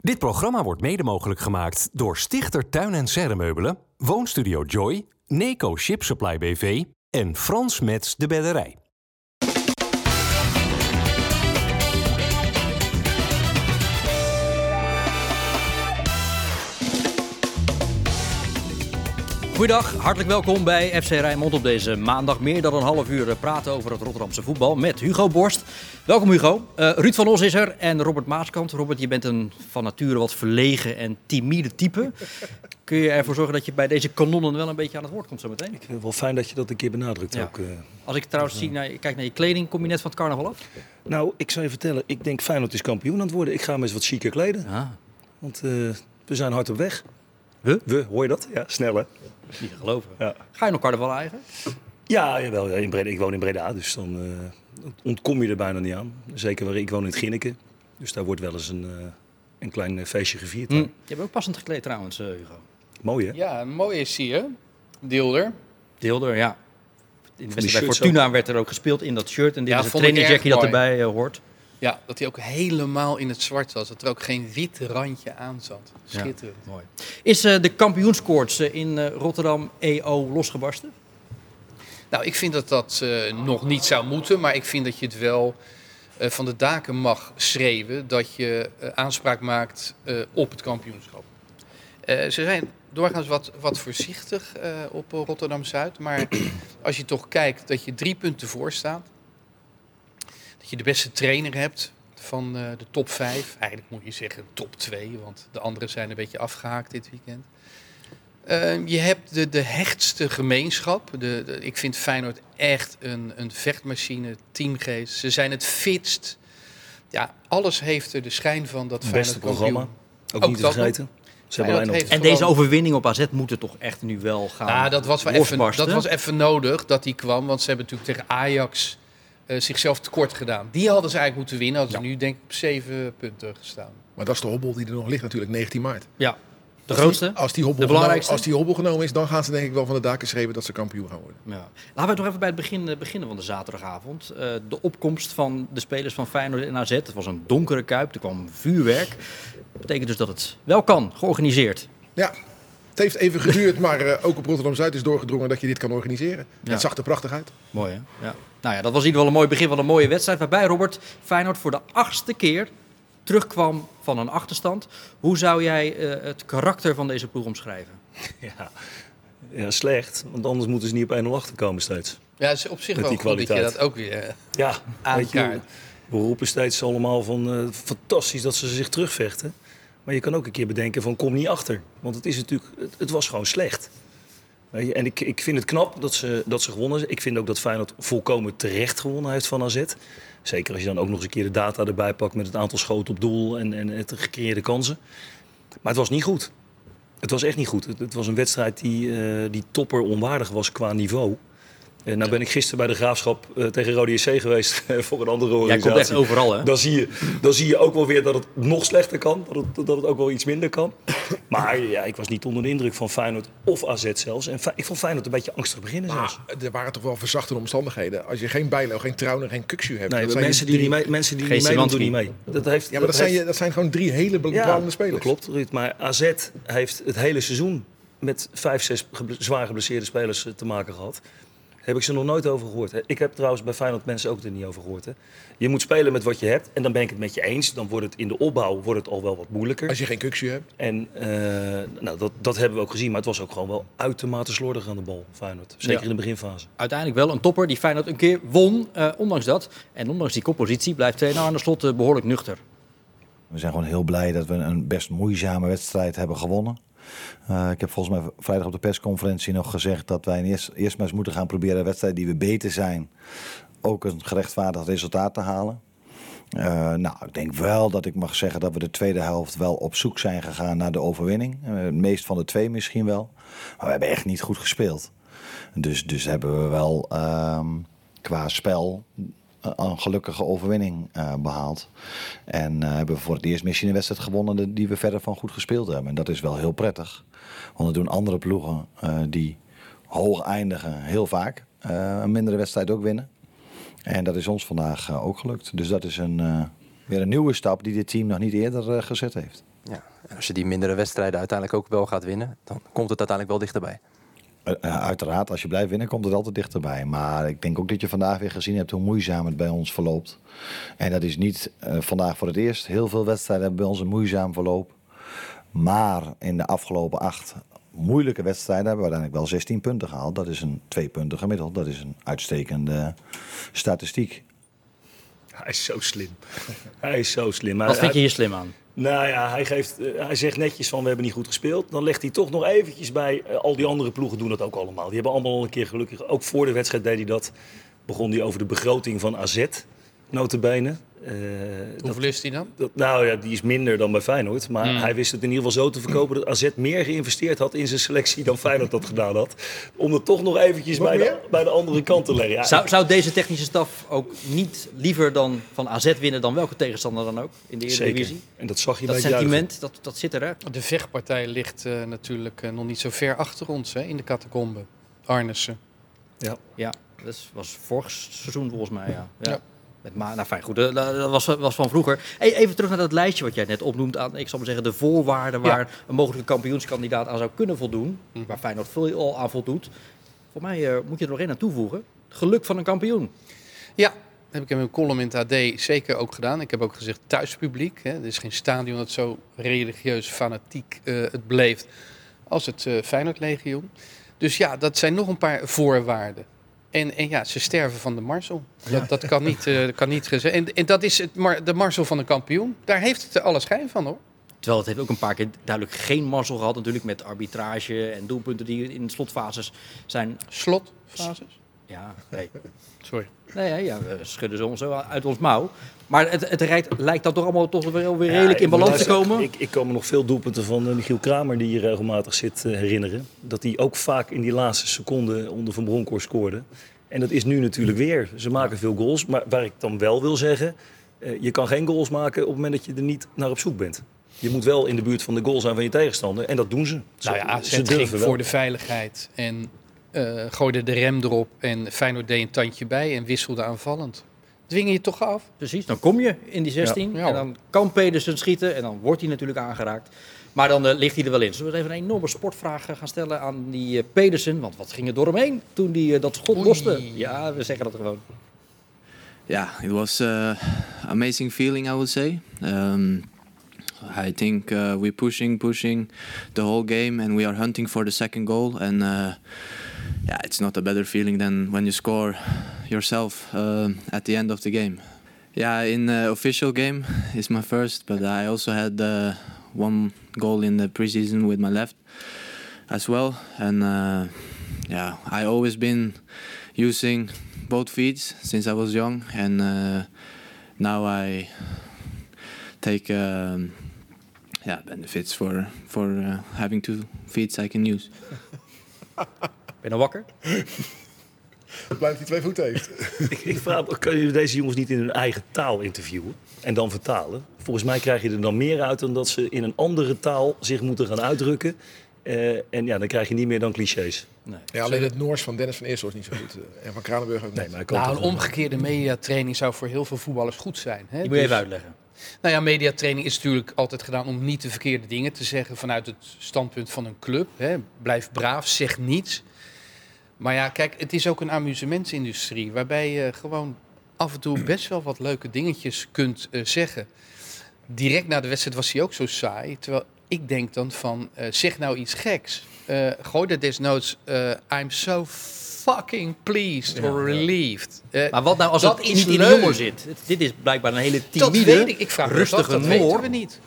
Dit programma wordt mede mogelijk gemaakt door Stichter Tuin en Serremeubelen, Woonstudio Joy, Neco Ship Supply BV en Frans Mets de Bedderij. Goedendag, hartelijk welkom bij FC Rijnmond op deze maandag. Meer dan een half uur praten over het Rotterdamse voetbal met Hugo Borst. Welkom Hugo. Uh, Ruud van Os is er en Robert Maaskant. Robert, je bent een van nature wat verlegen en timide type. Kun je ervoor zorgen dat je bij deze kanonnen wel een beetje aan het woord komt zometeen? Ik vind het wel fijn dat je dat een keer benadrukt Ja. ook. eh. Als ik trouwens zie, naar, kijk naar je kleding, kom je net van het carnaval af? Nou, ik zou je vertellen, ik denk Feyenoord is kampioen aan het worden. Ik ga me eens wat chiquer kleden, Ja, want eh, we zijn hard op weg. We? We, hoor je dat? Ja, snel hè? Niet te geloven. Ja. Ga je nog carnaval eigen? Ja, jawel, ja, in Breda, ik woon in Breda, dus dan eh, ontkom je er bijna niet aan. Zeker waar ik woon in het Ginneke, dus daar wordt wel eens een, eh, een klein eh, feestje gevierd. Hm. Je hebt ook passend gekleed trouwens, eh, Hugo. Mooi hè? Ja, mooi is zie je. Deelder. Deelder, ja. In de wedstrijd bij Fortuna werd er ook gespeeld in dat shirt. En dit Ja, is dat erbij eh, hoort. Ja, dat hij ook helemaal in het zwart was. Dat er ook geen wit randje aan zat. Schitterend. Mooi. Is eh, de kampioenskoorts eh, in eh, Rotterdam EO losgebarsten? Nou, ik vind dat dat nog niet zou moeten. Maar ik vind dat je het wel van de daken mag schreeuwen. Dat je aanspraak maakt op het kampioenschap. Ze zijn doorgaans wat, wat voorzichtig op Rotterdam-Zuid. Maar als je toch kijkt dat je drie punten voor staat. Dat je de beste trainer hebt van eh, de top 5. Eigenlijk moet je zeggen top 2, want de anderen zijn een beetje afgehaakt dit weekend. Eh, je hebt de, de hechtste gemeenschap. De, de- ik vind Feyenoord echt een, een vechtmachine, teamgeest. Ze zijn het fitst. Ja, alles heeft er de schijn van dat Feyenoord beste programma, kampioen- ook, Ook niet te vergeten. Ze hebben En gewoon- deze overwinning op AZ moet er toch echt nu wel gaan Ja, dat was, wel even, dat was even nodig dat die kwam. Want ze hebben natuurlijk tegen Ajax eh, zichzelf tekort gedaan. Die hadden ze eigenlijk moeten winnen. Hadden ze nu denk ik op zeven punten gestaan. Maar dat is de hobbel die er nog ligt natuurlijk, 19 maart. Ja, de grootste. Als die, hobbel De genomen, belangrijkste? als die hobbel genomen is, dan gaan ze denk ik wel van de daken schreeuwen dat ze kampioen gaan worden. Ja. Laten we toch even bij het begin eh, beginnen van de zaterdagavond. Eh, de opkomst van de spelers van Feyenoord en AZ. Het was een donkere kuip, er kwam vuurwerk. Dat betekent dus dat het wel kan, georganiseerd. Ja, het heeft even geduurd, maar eh, ook op Rotterdam-Zuid is doorgedrongen dat je dit kan organiseren. Ja. Het zag er prachtig uit. Mooi hè? Ja. Nou ja, dat was in ieder geval een mooi begin van een mooie wedstrijd. Waarbij Robert Feyenoord voor de achtste keer terugkwam van een achterstand. Hoe zou jij eh, het karakter van deze ploeg omschrijven? Ja. ja, slecht, want anders moeten ze niet op 1-0 achterkomen steeds. Ja, is op zich Met wel die goed dat je kwaliteit. dat ook weer... eh, Ja, weet je, Aankaart. we roepen steeds allemaal van eh, fantastisch dat ze zich terugvechten. Maar je kan ook een keer bedenken van kom niet achter. Want het, is natuurlijk, het, was gewoon slecht. En ik, ik vind het knap dat ze, dat ze gewonnen. Ik vind ook dat Feyenoord volkomen terecht gewonnen heeft van AZ. Zeker als je dan ook nog eens een keer de data erbij pakt met het aantal schoten op doel en, en het gecreëerde kansen. Maar het was niet goed. Het was echt niet goed. Het, het was een wedstrijd die, eh, die topper onwaardig was qua niveau. Eh, nou ben ik gisteren bij de Graafschap eh, tegen Rode JC geweest voor een andere Jij organisatie. komt echt overal hè? Dan zie, je, dan zie je ook wel weer dat het nog slechter kan. Dat het, dat het ook wel iets minder kan. Maar ja, ik was niet onder de indruk van Feyenoord of AZ zelfs. En ik vond Feyenoord een beetje angstig beginnen zelfs. Er waren toch wel verzachtende omstandigheden. Als je geen Bijlo, geen Trauner, geen Kuksu hebt. Nee, dat zijn mensen die drie- niet mee, mensen die Geen niet meedoen, doen niet mee. Dat heeft, Ja, maar dat, zijn, heeft- dat zijn gewoon drie hele bepalende spelers. dat klopt, Ruud. Maar AZ heeft het hele seizoen met vijf, zes zwaar geblesseerde spelers eh, te maken gehad. Heb ik ze nog nooit over gehoord. hè. Ik heb trouwens bij Feyenoord mensen ook er niet over gehoord. Hè. Je moet spelen met wat je hebt. En dan ben ik het met je eens. Dan wordt het in de opbouw wordt het al wel wat moeilijker. Als je geen Kuksu hebt. En eh, nou, dat, dat hebben we ook gezien. Maar het was ook gewoon wel uitermate slordig aan de bal, Feyenoord. Zeker Ja. in de beginfase. Uiteindelijk wel een topper die Feyenoord een keer won. eh, ondanks dat. En ondanks die koppositie blijft trainer aan de slot eh, behoorlijk nuchter. We zijn gewoon heel blij dat we een best moeizame wedstrijd hebben gewonnen. Eh, ik heb volgens mij vrijdag op de persconferentie nog gezegd dat wij eerst, eerst maar eens moeten gaan proberen de wedstrijd die we beter zijn, ook een gerechtvaardigd resultaat te halen. Eh, nou, ik denk wel dat ik mag zeggen dat we de tweede helft wel op zoek zijn gegaan naar de overwinning. Eh, het meest van de twee misschien wel. Maar we hebben echt niet goed gespeeld. Dus, dus hebben we wel ehm, qua spel een gelukkige overwinning eh, behaald. En eh, hebben we voor het eerst misschien een wedstrijd gewonnen die we verder van goed gespeeld hebben. En dat is wel heel prettig. Want dat doen andere ploegen eh, die hoog eindigen heel vaak eh, een mindere wedstrijd ook winnen. En dat is ons vandaag eh, ook gelukt. Dus dat is een, eh, weer een nieuwe stap die dit team nog niet eerder eh, gezet heeft. Ja, en als je die mindere wedstrijden uiteindelijk ook wel gaat winnen, dan komt het uiteindelijk wel dichterbij. Eh, eh, uiteraard, als je blijft winnen, komt het altijd dichterbij. Maar ik denk ook dat je vandaag weer gezien hebt hoe moeizaam het bij ons verloopt. En dat is niet eh, vandaag voor het eerst. Heel veel wedstrijden hebben bij ons een moeizaam verloop. Maar in de afgelopen acht moeilijke wedstrijden hebben we uiteindelijk wel 16 punten gehaald. Dat is een twee punten gemiddeld. Dat is een uitstekende statistiek. Hij is zo slim. Hij is zo slim. Wat Hij- vind je hier slim aan? Nou ja, hij, geeft, eh, hij zegt netjes van we hebben niet goed gespeeld. Dan legt hij toch nog eventjes bij. eh, al die andere ploegen doen dat ook allemaal. Die hebben allemaal al een keer gelukkig. Ook voor de wedstrijd deed hij dat. Begon hij over de begroting van AZ. Notabene. Eh, dat, Hoeveel is die dan? dat, nou ja, die is minder dan bij Feyenoord. Maar Hmm. hij wist het in ieder geval zo te verkopen dat AZ meer geïnvesteerd had in zijn selectie dan Feyenoord dat gedaan had. Om het toch nog eventjes bij de, bij de andere kant te leggen. Ja, Zou, zou deze technische staf ook niet liever dan van AZ winnen dan welke tegenstander dan ook in de zeker. Eredivisie? En dat zag je Dat bij juichen. sentiment, dat, dat zit er hè? De vechtpartij ligt eh, natuurlijk eh, nog niet zo ver achter ons hè, in de catacombe. Arnissen. Ja. Ja, dat was vorig seizoen volgens mij, ja. ja. Ja. Met ma nou fijn, goed, dat, was, was van vroeger. Hey, even terug naar dat lijstje wat jij net opnoemt aan, ik zal maar zeggen, de voorwaarden waar een mogelijke kampioenskandidaat aan zou kunnen voldoen. Mhm. Waar Feyenoord veel al aan voldoet. Voor mij eh, moet je er nog één aan toevoegen. Het geluk van een kampioen. Ja, dat heb ik in mijn column in het AD zeker ook gedaan. Ik heb ook gezegd thuispubliek. Hè. Er is geen stadion dat zo religieus fanatiek eh, het beleeft als het eh Feyenoord Legioen. Dus ja, dat zijn nog een paar voorwaarden. En, en ja, ze sterven van de Marcel. Dat, dat kan niet, eh, kan niet. En, en dat is het, mar de Marcel van een kampioen. Daar heeft het alle schijn van hoor. Terwijl het heeft ook een paar keer duidelijk geen mazzel gehad. Natuurlijk met arbitrage en doelpunten die in de slotfases zijn. Slotfases. Ja, nee. Sorry. Nee, ja, ja, we schudden ze ons zo uit ons mouw. Maar het, het rijdt, lijkt dat toch allemaal toch wel weer Ja, redelijk in balans te komen. Ik, ik kan me nog veel doelpunten van eh, Michiel Kramer, die hier regelmatig zit, eh, herinneren. Dat hij ook vaak in die laatste seconde onder Van Bronckhorst scoorde. En dat is nu natuurlijk weer. Ze maken veel goals. Maar waar ik dan wel wil zeggen, eh, je kan geen goals maken op het moment dat je er niet naar op zoek bent. Je moet wel in de buurt van de goal zijn van je tegenstander. En dat doen ze. Ze- Nou ja, AZ ze durven wel. voor de veiligheid en eh, gooide de rem erop. En Feyenoord deed een tandje bij en wisselde aanvallend. Dwing je toch af? Precies, dan kom je in die 16 Ja. en dan kan Pedersen schieten en dan wordt hij natuurlijk aangeraakt. Maar dan eh, ligt hij er wel in. Zullen we even een enorme sportvraag eh, gaan stellen aan die eh, Pedersen? Want wat ging er door hem heen toen hij dat schot Oei. loste? Ja, we zeggen dat gewoon. yeah, it was uh, amazing feeling, I would say. Um, I think uh, we're pushing, pushing the whole game, and we are hunting for the second goal. And uh, yeah, it's not a better feeling than when you score yourself uh, at the end of the game. Yeah, in the official game is my first, but I also had uh, one goal in the preseason with my left as well. And uh, yeah, I always been using both feet since I was young, and uh, now I take um, yeah benefits for for uh, having two feet I can use. Ben je nou wakker? Blij dat hij twee voeten heeft. Ik, ik vraag, je deze jongens niet in hun eigen taal interviewen en dan vertalen? Volgens mij krijg je er dan meer uit dan dat ze in een andere taal zich moeten gaan uitdrukken. Eh, en ja, dan krijg je niet meer dan clichés. Nee. Ja, alleen het Noors van Dennis van Eersel is niet zo goed. eh, En van Kranenburg ook niet. Nee, maar Nou, een omgekeerde mediatraining zou voor heel veel voetballers goed zijn. Hè? Die moet je Dus- even uitleggen. Nou ja, mediatraining is natuurlijk altijd gedaan om niet de verkeerde dingen te zeggen vanuit het standpunt van een club. Hè. Blijf braaf, zeg niets. Maar ja, kijk, het is ook een amusementsindustrie waarbij je gewoon af en toe best wel wat leuke dingetjes kunt eh, zeggen. Direct na de wedstrijd was hij ook zo saai. Terwijl ik denk dan van, eh, zeg nou iets geks. Eh, gooi er desnoods, eh, I'm so fucking pleased or relieved. Maar wat nou als Dat niet in de humor zit? Dit is blijkbaar een hele dat timide, weet ik. Ik vraag me dat, rustige dat Noor. weten we niet.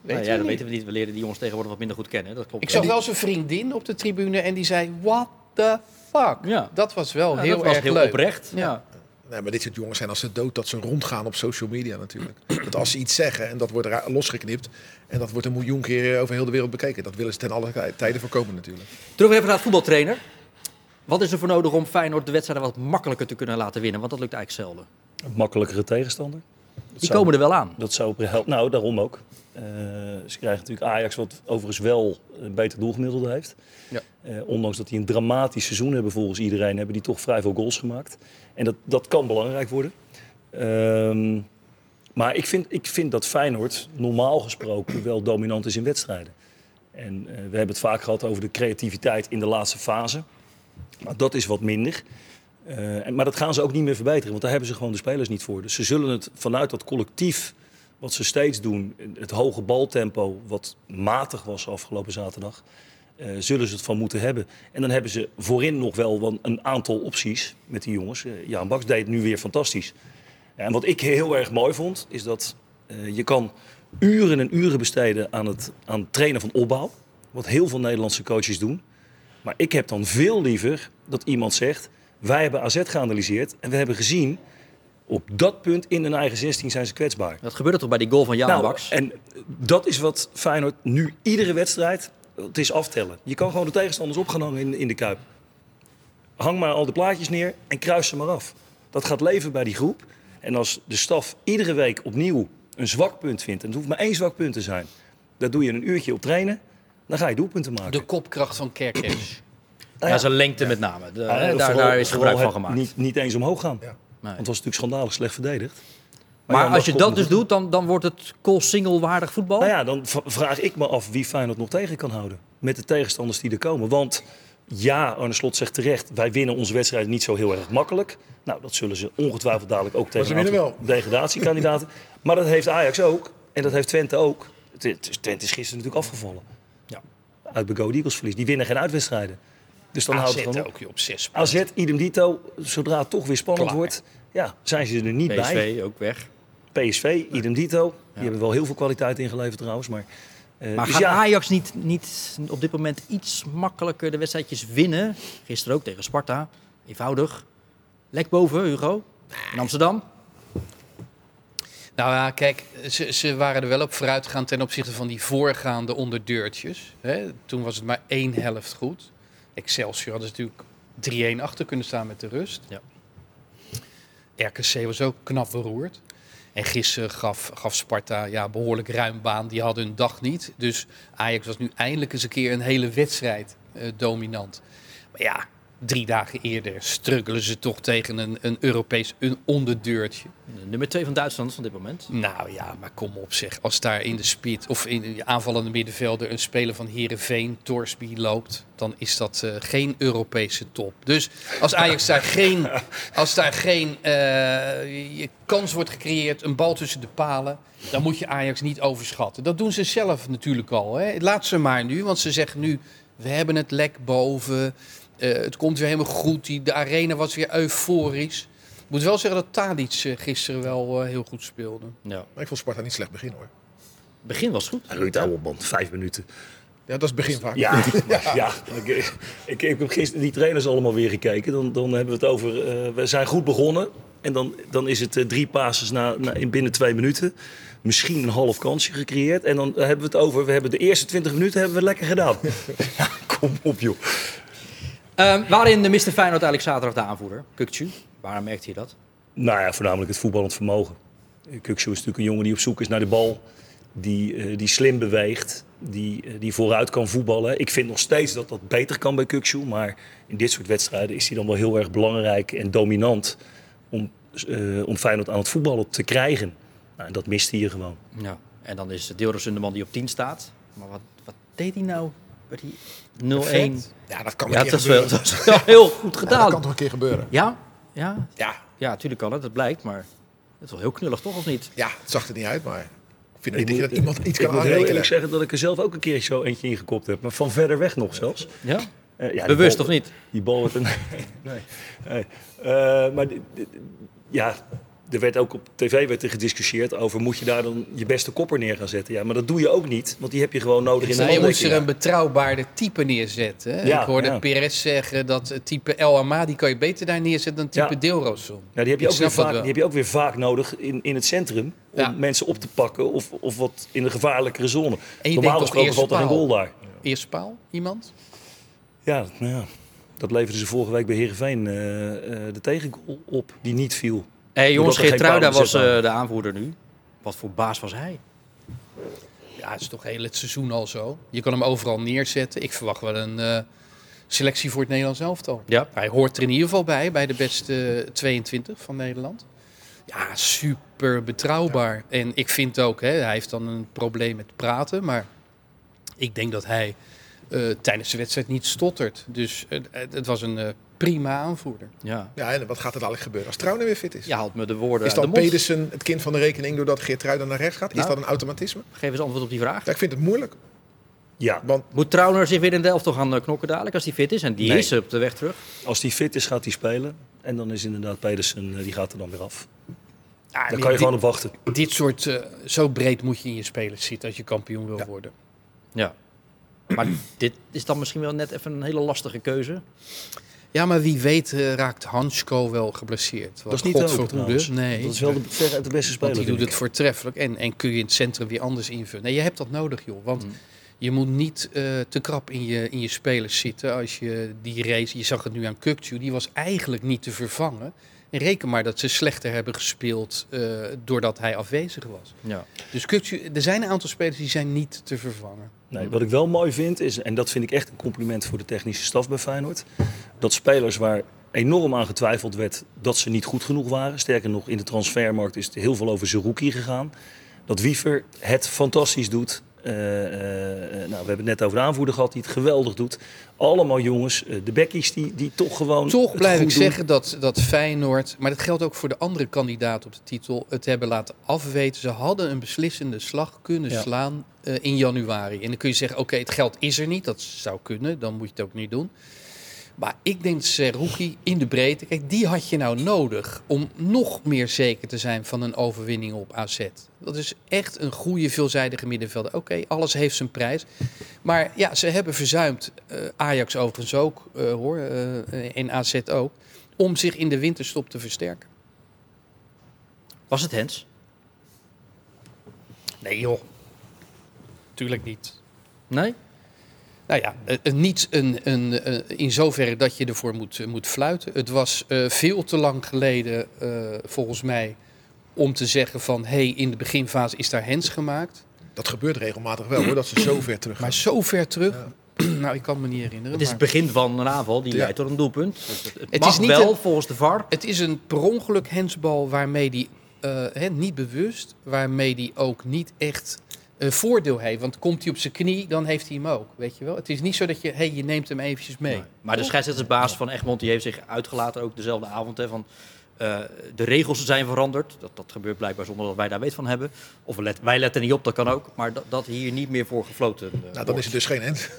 Nou ja, dat niet. weten we niet. We leren die jongens tegenwoordig wat minder goed kennen. Dat klopt. Ik zag wel zijn vriendin op de tribune en die zei, what the fuck? Ja. Dat was wel Ja, heel dat was erg heel leuk. oprecht. Ja. Nee, maar dit soort jongens zijn als ze dood dat ze rondgaan op social media natuurlijk. Dat als ze iets zeggen en dat wordt losgeknipt en dat wordt een miljoen keer over heel de wereld bekeken. Dat willen ze ten alle tij- tijden voorkomen natuurlijk. Terug even naar het voetbaltrainer. Wat is er voor nodig om Feyenoord de wedstrijden wat makkelijker te kunnen laten winnen? Want dat lukt eigenlijk zelden. Een makkelijkere tegenstander. Dat Die zou- komen er wel aan. Dat zou helpen. Nou, daarom ook. Eh, ze krijgen natuurlijk Ajax, wat overigens wel een beter doelgemiddelde heeft. Ja. Eh, ondanks dat die een dramatisch seizoen hebben volgens iedereen, hebben die toch vrij veel goals gemaakt. En dat, dat kan belangrijk worden. Ehm, Maar ik vind, ik vind dat Feyenoord normaal gesproken wel dominant is in wedstrijden. En eh, we hebben het vaak gehad over de creativiteit in de laatste fase. Maar dat is wat minder. En- maar dat gaan ze ook niet meer verbeteren, want daar hebben ze gewoon de spelers niet voor. Dus ze zullen het vanuit dat collectief, wat ze steeds doen, het hoge baltempo, wat matig was afgelopen zaterdag, eh, zullen ze het van moeten hebben. En dan hebben ze voorin nog wel een aantal opties met die jongens. Eh, Jaan Baks deed het nu weer fantastisch. En wat ik heel erg mooi vond, is dat eh, je kan uren en uren besteden aan het, aan het trainen van opbouw. Wat heel veel Nederlandse coaches doen. Maar ik heb dan veel liever dat iemand zegt... wij hebben AZ geanalyseerd en we hebben gezien... op dat punt in hun eigen 16 zijn ze kwetsbaar. Dat gebeurde toch bij die goal van Jan Nou, Baks? en dat is wat Feyenoord nu iedere wedstrijd... het is aftellen. Je kan gewoon de tegenstanders op gaan hangen in, in de Kuip. Hang maar al de plaatjes neer en kruis ze maar af. Dat gaat leven bij die groep. En als de staf iedere week opnieuw een zwak punt vindt... en het hoeft maar één zwak punt te zijn... daar doe je een uurtje op trainen... dan ga je doelpunten maken. De kopkracht van Kerkers. ja, zijn lengte met name. De- Ja, daar, vooral- daar is gebruik van gemaakt. Niet, niet eens omhoog gaan. Ja. Want het was natuurlijk schandalig slecht verdedigd. Maar ja, als je dat dus doet, dan, dan wordt het Kool-Single-waardig voetbal? Nou ja, dan vraag ik me af wie Feyenoord nog tegen kan houden. Met de tegenstanders die er komen. Want ja, Arne Slot zegt terecht, wij winnen onze wedstrijd niet zo heel erg makkelijk. Nou, dat zullen ze ongetwijfeld dadelijk ook tegen degradatiekandidaten. maar dat heeft Ajax ook. En dat heeft Twente ook. Twente is gisteren natuurlijk afgevallen. Ja. Uit Go Eagles verlies. Die winnen geen uitwedstrijden. Dus dan houdt AZ het gewoon op. ook je op zes punten. AZ, idem dito, zodra het toch weer spannend Klaar. wordt, ja, zijn ze er niet bij. PSV ook weg. PSV, idem dito. Die hebben wel heel veel kwaliteit ingeleverd trouwens. Maar, eh, Maar dus gaat ja, Ajax niet, niet op dit moment iets makkelijker de wedstrijdjes winnen? Gisteren ook tegen Sparta. Eenvoudig. Lek boven, Hugo. In Amsterdam. Nou ja, kijk, ze, ze waren er wel op vooruit gegaan ten opzichte van die voorgaande onderdeurtjes. Hè. Toen was het maar één helft goed. Excelsior hadden ze natuurlijk 3-1 achter kunnen staan met de rust. Ja. RKC was ook knap beroerd. En gisteren gaf, gaf Sparta ja, behoorlijk ruim baan. Die hadden hun dag niet. Dus Ajax was nu eindelijk eens een keer een hele wedstrijd eh, dominant. Maar ja, drie dagen eerder struggelen ze toch tegen een, een Europees een onderdeurtje. De nummer 2 van Duitsland van dit moment. Nou ja, maar kom op zeg. Als daar in de spit of in de aanvallende middenvelder een speler van Herenveen, Torsby loopt, dan is dat eh, geen Europese top. Dus als Ajax daar geen, als daar geen eh, kans wordt gecreëerd, een bal tussen de palen, dan moet je Ajax niet overschatten. Dat doen ze zelf natuurlijk al. Hè. Laat ze maar nu, want ze zeggen nu, we hebben het lek boven. Eh, het komt weer helemaal goed. Die, de arena was weer euforisch. Ik moet wel zeggen dat Tadic eh, gisteren wel eh, heel goed speelde. Ja. Maar ik vond Sparta niet slecht begin hoor. Het begin was goed. Ruud, man, vijf minuten. Ja, dat is het begin vaak. Ja, ja. Ik, ik, ik heb gisteren die trainers allemaal weer gekeken. Dan, dan hebben we het over, eh, we zijn goed begonnen. En dan, dan is het eh, drie passes na, na, in binnen twee minuten. Misschien een half kansje gecreëerd. En dan hebben we het over, we hebben de eerste 20 minuten hebben we lekker gedaan. ja, kom op joh. Ehm, waarin miste Feyenoord eigenlijk zaterdag de aanvoerder? Kukcu. Waarom merkte je dat? Nou ja, voornamelijk het voetballend vermogen. Kuksu is natuurlijk een jongen die op zoek is naar de bal. Die, eh, die slim beweegt. Die, eh, die vooruit kan voetballen. Ik vind nog steeds dat dat beter kan bij Kuksu. Maar in dit soort wedstrijden is hij dan wel heel erg belangrijk en dominant. Om, eh om Feyenoord aan het voetballen te krijgen. Nou, en dat mist hij hier gewoon. Ja. En dan is Deelrus de man die op 10 staat. Maar wat, wat deed hij nou? Werd hij 0-1? Ja, dat kan een Ja, keer dat is, wel, dat is wel heel goed Ja, gedaan. dat kan toch een keer gebeuren. Ja? Ja? Ja, Ja, natuurlijk kan het. Dat blijkt. Maar het is wel heel knullig, toch? Of niet? ja, het zag er niet uit, maar ik vind Ik niet dat moet- iemand iets Ik kan moet heel aanrekenen. eerlijk zeggen dat ik er zelf ook een keer zo eentje ingekopt heb. Maar van verder weg nog zelfs. Ja? Eh, ja, Bewust bal- of niet? Die bal nee. nee. Eh, maar di- di- ja, er werd ook op tv werd er gediscussieerd over: moet je daar dan je beste kopper neer gaan zetten? Ja, maar dat doe je ook niet, want die heb je gewoon nodig in de Nou, je moet er een betrouwbaarder type neerzetten. hè. Ja, ik hoorde ja. Perez zeggen dat type El Amadi kan je beter daar neerzetten dan type Ja. Deelroson. Ja, die heb, je Ik ook weer vaak, die heb je ook weer vaak nodig in, in het centrum. Om mensen op te pakken of, of wat in de gevaarlijkere zone. Normaal gesproken valt er paal. goal daar. Eerste paal, iemand? Ja, nou ja, dat leverden ze vorige week bij Heerenveen eh de tegengoal op die niet viel. Hé hey, jongens, er Geertruida was eh, de aanvoerder nu. Wat voor baas was hij? Ja, het is toch heel het seizoen al zo. Je kan hem overal neerzetten. Ik verwacht wel een eh, selectie voor het Nederlands elftal. Ja. Hij hoort er in ieder geval bij, bij de beste 22 van Nederland. Ja, super betrouwbaar. En ik vind ook, hè, hij heeft dan een probleem met praten, maar ik denk dat hij eh, tijdens de wedstrijd niet stottert. Dus het was een eh, prima aanvoerder. Ja. Ja, en wat gaat er dadelijk gebeuren als Trouwen weer fit is? Je haalt me de woorden is dan. Pedersen het kind van de rekening doordat Geertruiden naar rechts gaat? Nou. Is dat een automatisme? Geef eens antwoord op die vraag. Ja, ik vind het moeilijk. Ja, Want Moet Trauner zich weer in Delft toch gaan eh, knokken dadelijk als hij fit is? En die Nee. is op de weg terug. als die fit is, gaat hij spelen. En dan is inderdaad Pedersen, eh, die gaat er dan weer af. Ja, Daar kan je gewoon op wachten. Dit soort, eh, zo breed moet je in je spelers zitten als je kampioen wil worden. Ja. Maar dit is dan misschien wel net even een hele lastige keuze. Ja, maar wie weet eh, raakt Hansko wel geblesseerd. Dat is niet trouwens. Nee, Dat is wel de, de beste speler. want die doet het voortreffelijk. En, en kun je in het centrum weer anders invullen. Nee, je hebt dat nodig, joh. Want Mm. je moet niet eh, te krap in je, in je spelers zitten. Als je die race, je zag het nu aan Kukcu, die was eigenlijk niet te vervangen. En reken maar dat ze slechter hebben gespeeld eh, doordat hij afwezig was. Ja. Dus Kukcu, er zijn een aantal spelers die zijn niet te vervangen. Nee, wat ik wel mooi vind is, en dat vind ik echt een compliment voor de technische staf bij Feyenoord, dat spelers waar enorm aan getwijfeld werd dat ze niet goed genoeg waren, sterker nog in de transfermarkt is er heel veel over Zerouki gegaan, dat Wiever het fantastisch doet. Eh, eh, eh, nou, we hebben het net over de aanvoerder gehad die het geweldig doet. Allemaal jongens, de bekkies die, die toch gewoon Toch het blijf goed ik doen. zeggen dat, dat Feyenoord, maar dat geldt ook voor de andere kandidaten op de titel, het hebben laten afweten. Ze hadden een beslissende slag kunnen Ja. slaan eh, in januari. En dan kun je zeggen, oké, het geld is er niet, dat zou kunnen, dan moet je het ook niet doen. Maar ik denk dat Seruki in de breedte, kijk, die had je nou nodig om nog meer zeker te zijn van een overwinning op AZ. Dat is echt een goede, veelzijdige middenvelder. Oké, alles heeft zijn prijs. Maar ja, ze hebben verzuimd, eh, Ajax overigens ook, eh, hoor, eh, en AZ ook, om zich in de winterstop te versterken. Was het Hens? Nee joh, tuurlijk niet. Nee? Nou ja, eh, eh, niet een, een, eh, in zoverre dat je ervoor moet, moet fluiten. Het was eh, veel te lang geleden, eh, volgens mij, om te zeggen van... hé, hey, in de beginfase is daar hens gemaakt. dat gebeurt regelmatig wel hoor, dat ze zo ver terug gaan. Maar zo ver terug, nou, ik kan me niet herinneren. Het is maar- het begin van een aanval die Ja. leidt tot een doelpunt. Dus het, het Het mag is niet wel een- volgens de VAR. Het is een per ongeluk hensbal waarmee die eh, hè, niet bewust, waarmee die ook niet echt een voordeel heeft. Want komt hij op zijn knie, dan heeft hij hem ook. Weet je wel? Het is niet zo dat je, hey, je neemt hem eventjes mee. Maar de scheidsrechtersbaas van Egmond die heeft zich uitgelaten, ook dezelfde avond, hè, van eh, de regels zijn veranderd. Dat, dat gebeurt blijkbaar zonder dat wij daar weet van hebben. Of let- wij letten niet op, dat kan ook. Maar dat, dat hier niet meer voor gefloten eh, Nou, dan wordt. is het dus geen end.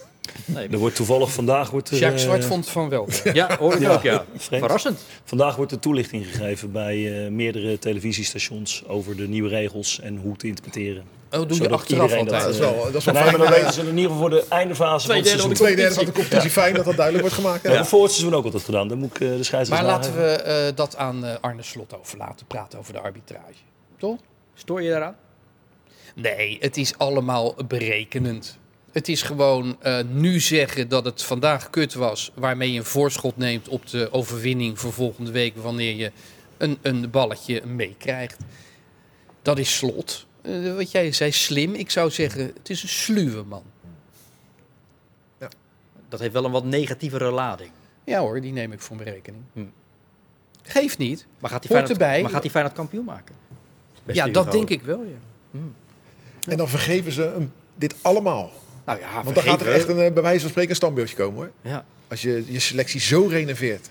Nee. Er wordt toevallig vandaag wordt er, Jacques eh, Zwart vond van wel. Ja, hoor ik Ja, ook, ja. vreemd. Verrassend. Vandaag wordt er toelichting gegeven bij eh, meerdere televisiestations over de nieuwe regels en hoe te interpreteren. Oh, doe je Zodat achteraf iedereen dat, altijd. Dat is wel, dat is wel Nee, fijn. maar dan eh, weten ze in ieder geval voor de eindefase van het seizoen. Twee derde van de competitie, fijn dat dat duidelijk wordt gemaakt. Ja, Ja. voor het seizoen ook altijd gedaan. Dan moet ik eh, de scheidsrechter Maar laten nageven. we eh, dat aan eh, Arne Slot overlaten, praten over de arbitrage. Toch? Stoor je daaraan? Nee, het is allemaal berekenend. Het is gewoon eh, nu zeggen dat het vandaag kut was, waarmee je een voorschot neemt op de overwinning voor volgende week wanneer je een, een balletje meekrijgt. Dat is slot. Eh, wat jij zei, slim. Ik zou zeggen, het is een sluwe man. Dat heeft wel een wat negatievere lading. Ja hoor, die neem ik voor mijn rekening. Hm. Geeft niet. Maar gaat hij erbij. maar gaat hij Feyenoord kampioen maken? Ja, dat denk ik wel, ja. En dan vergeven ze hem dit allemaal. Nou ja, Want dan gaat er echt een, eh, bij wijze van spreken een standbeeldje komen hoor. Ja. Als je je selectie zo renoveert.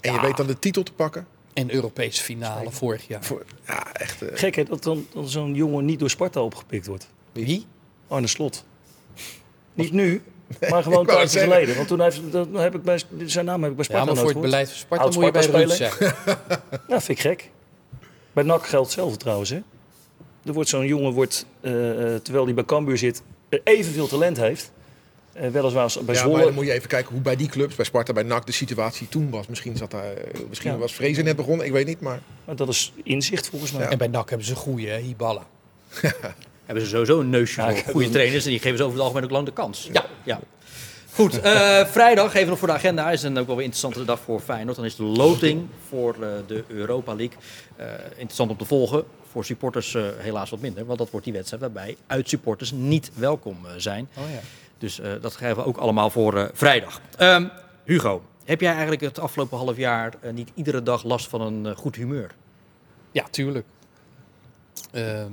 En je Ja. weet dan de titel te pakken. En Europese finale vorig jaar. Voor, ja, echt. eh, Gek hè, dat dan, dan zo'n jongen niet door Sparta opgepikt wordt. Wie? Arne Slot. Niet nu, maar gewoon tijdje zeggen. geleden. Want toen heeft, dan heb ik bij, zijn naam heb ik bij Ja, Sparta maar voor het gehoord. beleid van Sparta Oud moet je bij Ruud zeggen. Ja, vind ik gek. Bij NAC geldt hetzelfde trouwens. Hè. Er wordt zo'n jongen, wordt, eh, terwijl hij bij Cambuur zit, evenveel talent heeft. Eh, weliswaar als- bij ja, maar Zwolle. dan moet je even kijken hoe bij die clubs, bij Sparta, bij NAC, de situatie toen was. Misschien, zat daar, eh, misschien Ja. was Vrezen net begonnen, ik weet niet. Maar Maar dat is inzicht volgens mij. En bij NAC hebben ze een goede, hè, Hiballa. Hebben ze sowieso een neusje voor goede een- trainers en die geven ze over het algemeen ook lang de kans. Ja. ja. Goed, eh, vrijdag, even nog voor de agenda, is een ook wel weer interessante dag voor Feyenoord. Dan is de loting voor eh, de Europa League eh, interessant om te volgen. Voor supporters eh, helaas wat minder, want dat wordt die wedstrijd waarbij uitsupporters niet welkom eh, zijn. Oh ja. Dus eh, dat krijgen we ook allemaal voor vrijdag. Ehm, Hugo, heb jij eigenlijk het afgelopen half jaar niet iedere dag last van een goed humeur? Ja, tuurlijk. Ehm,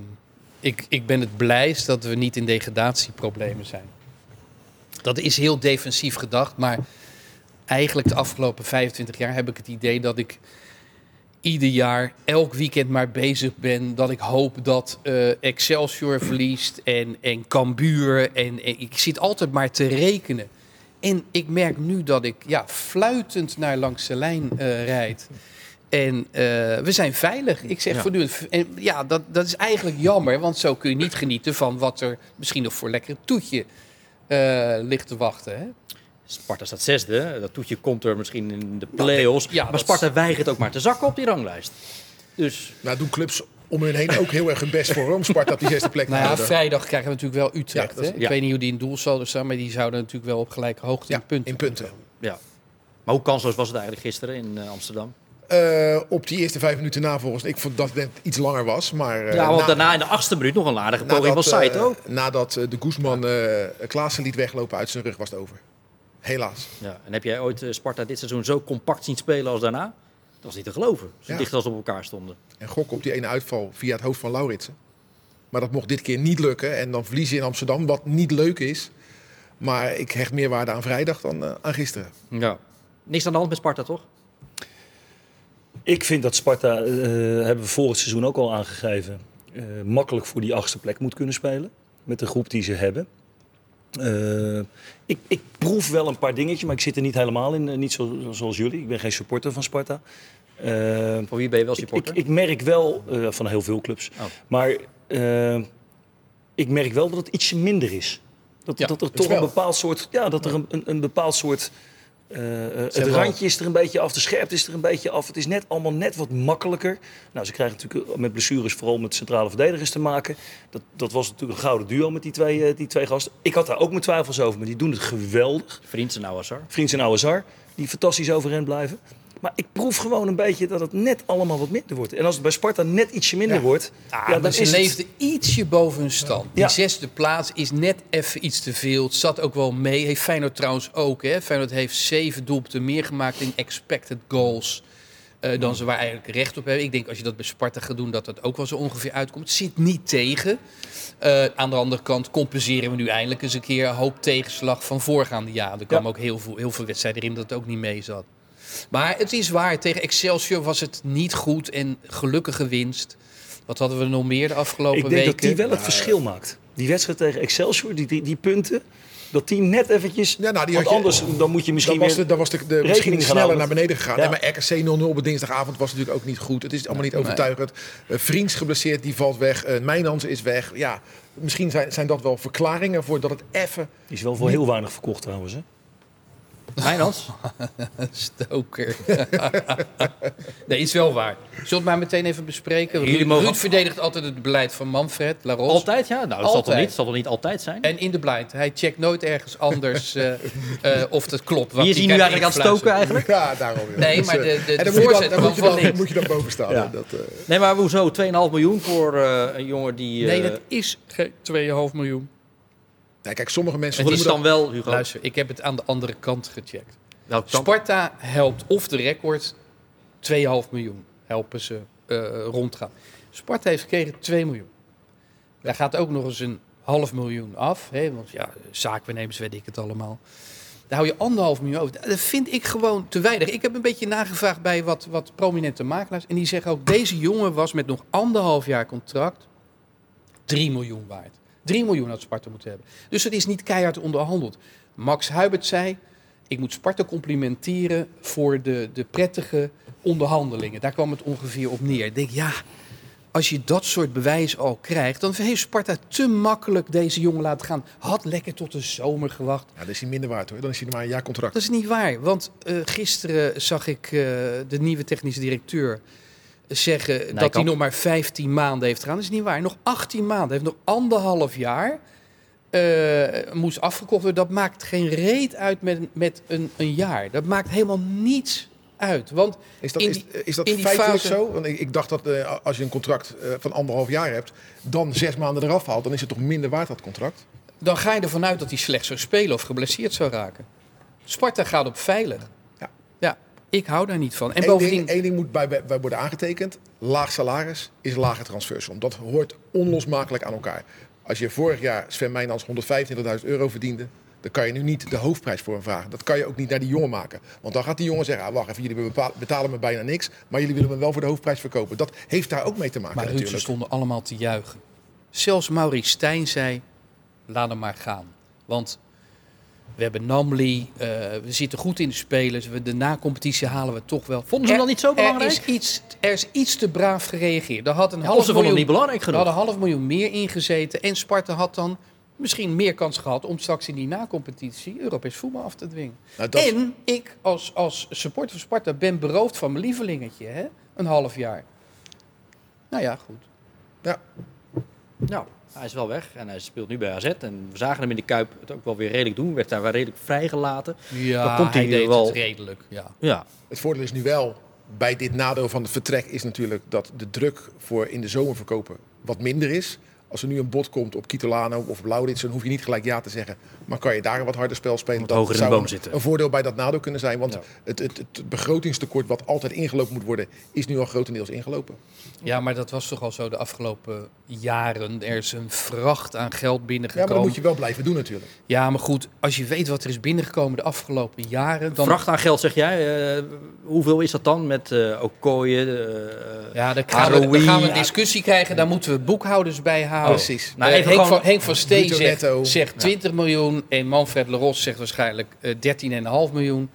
ik, ik ben het blijst dat we niet in degradatieproblemen zijn. Dat is heel defensief gedacht, maar eigenlijk de afgelopen 25 jaar heb ik het idee dat ik ieder jaar, elk weekend maar bezig ben. Dat ik hoop dat eh, Excelsior verliest en, en Cambuur. En, en ik zit altijd maar te rekenen. En ik merk nu dat ik ja, fluitend naar langs de lijn eh, rijd. En eh, we zijn veilig. Ik zeg Ja. voortdurend. En ja, dat, dat is eigenlijk jammer. Want zo kun je niet genieten van wat er misschien nog voor lekker toetje ligt te wachten. Hè? Sparta staat zesde. Dat toetje komt er misschien in de play-offs. ja, maar Sparta weigert ook maar te zakken op die ranglijst. Dus Nou doen clubs om hun heen ook heel erg hun best voor om Sparta op die zesde plek te Nou ja, vrijdag krijgen we natuurlijk wel Utrecht. Ja, dat is- hè? Ik ja. weet niet hoe die in doel zouden staan, maar die zouden natuurlijk wel op gelijke hoogte Ja, in punten. in punten. ja. Maar hoe kansloos was het eigenlijk gisteren in eh, Amsterdam? Eh, op die eerste vijf minuten na volgens ik vond dat het iets langer was. Maar, eh, ja, want na- daarna in de achtste minuut nog een aardige poging van nadat, Saito. eh, nadat de Guzman eh Klaassen liet weglopen uit zijn rug was het over. Helaas. Ja. En heb jij ooit eh, Sparta dit seizoen zo compact zien spelen als daarna? Dat was niet te geloven. Zo Ja. dicht als ze op elkaar stonden. En gok op die ene uitval via het hoofd van Lauritsen. Maar dat mocht dit keer niet lukken. En dan verliezen in Amsterdam, wat niet leuk is. Maar ik hecht meer waarde aan vrijdag dan eh, aan gisteren. Ja. Niks aan de hand met Sparta, toch? Ik vind dat Sparta, eh, hebben we vorig seizoen ook al aangegeven, eh, makkelijk voor die achtste plek moet kunnen spelen. Met de groep die ze hebben. Eh, ik, ik proef wel een paar dingetjes, maar ik zit er niet helemaal in. eh, niet zo, zoals jullie. Ik ben geen supporter van Sparta. Eh, Voor wie ben je wel ik, ik, supporter? ik merk wel, van heel veel clubs, Oh. maar ik merk wel dat het ietsje minder is. Dat, Ja, dat er toch wel. een bepaald soort, ja, dat er een, een, een bepaald soort, het hebben al- randje is er een beetje af, de scherpte is er een beetje af. Het is net allemaal net wat makkelijker. Nou, ze krijgen natuurlijk met blessures vooral met centrale verdedigers te maken. Dat, dat was natuurlijk een gouden duo met die twee, eh, die twee gasten. Ik had daar ook mijn twijfels over, maar die doen het geweldig. Vriend en Ouassar. Vriends en die fantastisch overeind blijven. Maar ik proef gewoon een beetje dat het net allemaal wat minder wordt. En als het bij Sparta net ietsje minder wordt, Ah, ja, dan ze is het... leefden ietsje boven hun stand. Die zesde plaats is net even iets te veel. Het zat ook wel mee. Heeft Feyenoord trouwens ook. Hè? Feyenoord heeft zeven doelpunten meer gemaakt in expected goals. eh, dan ze waar eigenlijk recht op hebben. Ik denk als je dat bij Sparta gaat doen, dat dat ook wel zo ongeveer uitkomt. Het zit niet tegen. Eh, aan de andere kant compenseren we nu eindelijk eens een keer een hoop tegenslag van voorgaande jaren. Er kwamen ook heel veel, heel veel wedstrijden erin dat het ook niet mee zat. Maar het is waar, tegen Excelsior was het niet goed en gelukkige winst. Wat hadden we nog meer de afgelopen Ik denk weken? dat die wel het verschil maakt. Die wedstrijd tegen Excelsior, die, die, die punten, dat die net eventjes... Ja, nou, die want je- anders dan moet je misschien Dan was, weer... de, dan was de, de misschien sneller naar beneden gegaan. Ja. En maar RKC 0-0 op dinsdagavond was natuurlijk ook niet goed. Het is allemaal niet overtuigend. Eh, Vriends geblesseerd, die valt weg. Uh, Mijnans is weg. Ja, misschien zijn, zijn dat wel verklaringen voor dat het even... Die is wel voor heel weinig verkocht trouwens. Hè? Mijnans? Stoker. nee, is wel waar. Zullen we het maar meteen even bespreken? Jullie Ruud, mogen- Ruud verdedigt altijd het beleid van Manfred, Laros. Altijd, ja? Nou, dat zal toch niet, zal toch niet altijd zijn? En in de blind. Hij checkt nooit ergens anders eh, eh, of het klopt. wat Wie is hij hij nu eigenlijk aan het stoken eigenlijk? Ja, daarom. weer. Nee, maar de- de- en de dan moet je dan, voorzet dan, moet je dan, moet je boven staan. Ja. Dat, eh, Nee, maar hoezo? 2,5 miljoen voor eh, een jongen die... Nee, eh, dat is geen 2,5 miljoen. Nee, kijk, sommige mensen... het is noemen dan wel, Hugo. Luister, ik heb het aan de andere kant gecheckt. kant? Sparta helpt of de record 2,5 miljoen helpen ze eh, rondgaan. Sparta heeft gekregen 2 miljoen. Daar gaat ook nog eens een half miljoen af. Hè, want ja, zaakbenemers weet ik het allemaal. Daar hou je anderhalf miljoen over. Dat vind ik gewoon te weinig. Ik heb een beetje nagevraagd bij wat, wat prominente makelaars. En die zeggen ook, deze jongen was met nog anderhalf jaar contract 3 miljoen waard. 3 miljoen had Sparta moeten hebben. Dus het is niet keihard onderhandeld. Max Hubert zei, ik moet Sparta complimenteren voor de, de prettige onderhandelingen. Daar kwam het ongeveer op neer. Ik denk, ja, als je dat soort bewijs al krijgt, dan heeft Sparta te makkelijk deze jongen laten gaan. Had lekker tot de zomer gewacht. Ja, dan is hij minder waard hoor. Dan is hij maar een jaar contract. Dat is niet waar, want eh, gisteren zag ik eh, de nieuwe technische directeur zeggen dat hij nog maar 15 maanden heeft gedaan. Dat is niet waar. Nog 18 maanden. Hij heeft nog anderhalf jaar. eh, moest afgekocht worden. Dat maakt geen reet uit met, met een, een jaar. Dat maakt helemaal niets uit. Want Is dat, in is, die- is dat in die feitelijk fase- zo? Want ik, ik dacht dat eh, als je een contract eh, van anderhalf jaar hebt, dan zes maanden eraf haalt, dan is het toch minder waard dat contract? dan ga je ervan uit dat hij slecht zou spelen of geblesseerd zou raken. Sparta gaat op veilig. Ik hou daar niet van. En Eén bovendien, ding, één ding moet bij, bij worden aangetekend. Laag salaris is lage transfersom. Dat hoort onlosmakelijk aan elkaar. Als je vorig jaar Sven Meijnans 125.000 euro verdiende... dan kan je nu niet de hoofdprijs voor hem vragen. Dat kan je ook niet naar die jongen maken. Want dan gaat die jongen zeggen... Ah, wacht even, jullie betalen me bijna niks... maar jullie willen me wel voor de hoofdprijs verkopen. Dat heeft daar ook mee te maken maar Ruud, ze natuurlijk. stonden allemaal te juichen. Zelfs Maurice Stijn zei, laat hem maar gaan. Want we hebben Namli, eh, we zitten goed in de spelers. We, de na-competitie halen we toch wel. Vonden ze dan niet zo belangrijk? Er is iets, er is iets te braaf gereageerd. Er had een Ja, half miljoen- niet belangrijk Er genoeg. had een half miljoen meer ingezeten. En Sparta had dan misschien meer kans gehad om straks in die na-competitie Europees voetbal af te dwingen. Nou, dat- En ik als, als supporter van Sparta ben beroofd van mijn lievelingetje. Hè? Een half jaar. Nou ja, goed. Ja, Nou, hij is wel weg en hij speelt nu bij AZ. En we zagen hem in de Kuip het ook wel weer redelijk doen. Werd daar wel redelijk vrijgelaten. Ja, Dan komt hij hij weer deed wel- het redelijk. Ja. Ja, Het voordeel is nu wel, bij dit nadeel van het vertrek, is natuurlijk dat de druk voor in de zomer verkopen wat minder is. Als er nu een bod komt op Kitolano of op Laurits, dan hoef je niet gelijk ja te zeggen. Maar kan je daar een wat harder spel spelen? Wat Dat hoger in de zou boom een- zitten. Een voordeel bij dat nadeel kunnen zijn. Want Ja. het, het, het begrotingstekort wat altijd ingelopen moet worden, is nu al grotendeels ingelopen. ja, maar dat was toch al zo de afgelopen jaren. Er is een vracht aan geld Ja, maar binnengekomen. dat moet je wel blijven doen natuurlijk. Ja, maar goed, als je weet wat er is binnengekomen de afgelopen jaren... Dan... vracht aan geld zeg jij. Eh, hoeveel is dat dan met eh Okoye? eh, Ja, dan gaan, we, dan gaan we een discussie krijgen. Daar moeten we boekhouders bij houden. Precies. Nou, Henk, gewoon- van, Henk van Steen Bruto zegt, netto. zegt 20 miljoen. En Manfred Leros zegt waarschijnlijk eh 13,5 miljoen.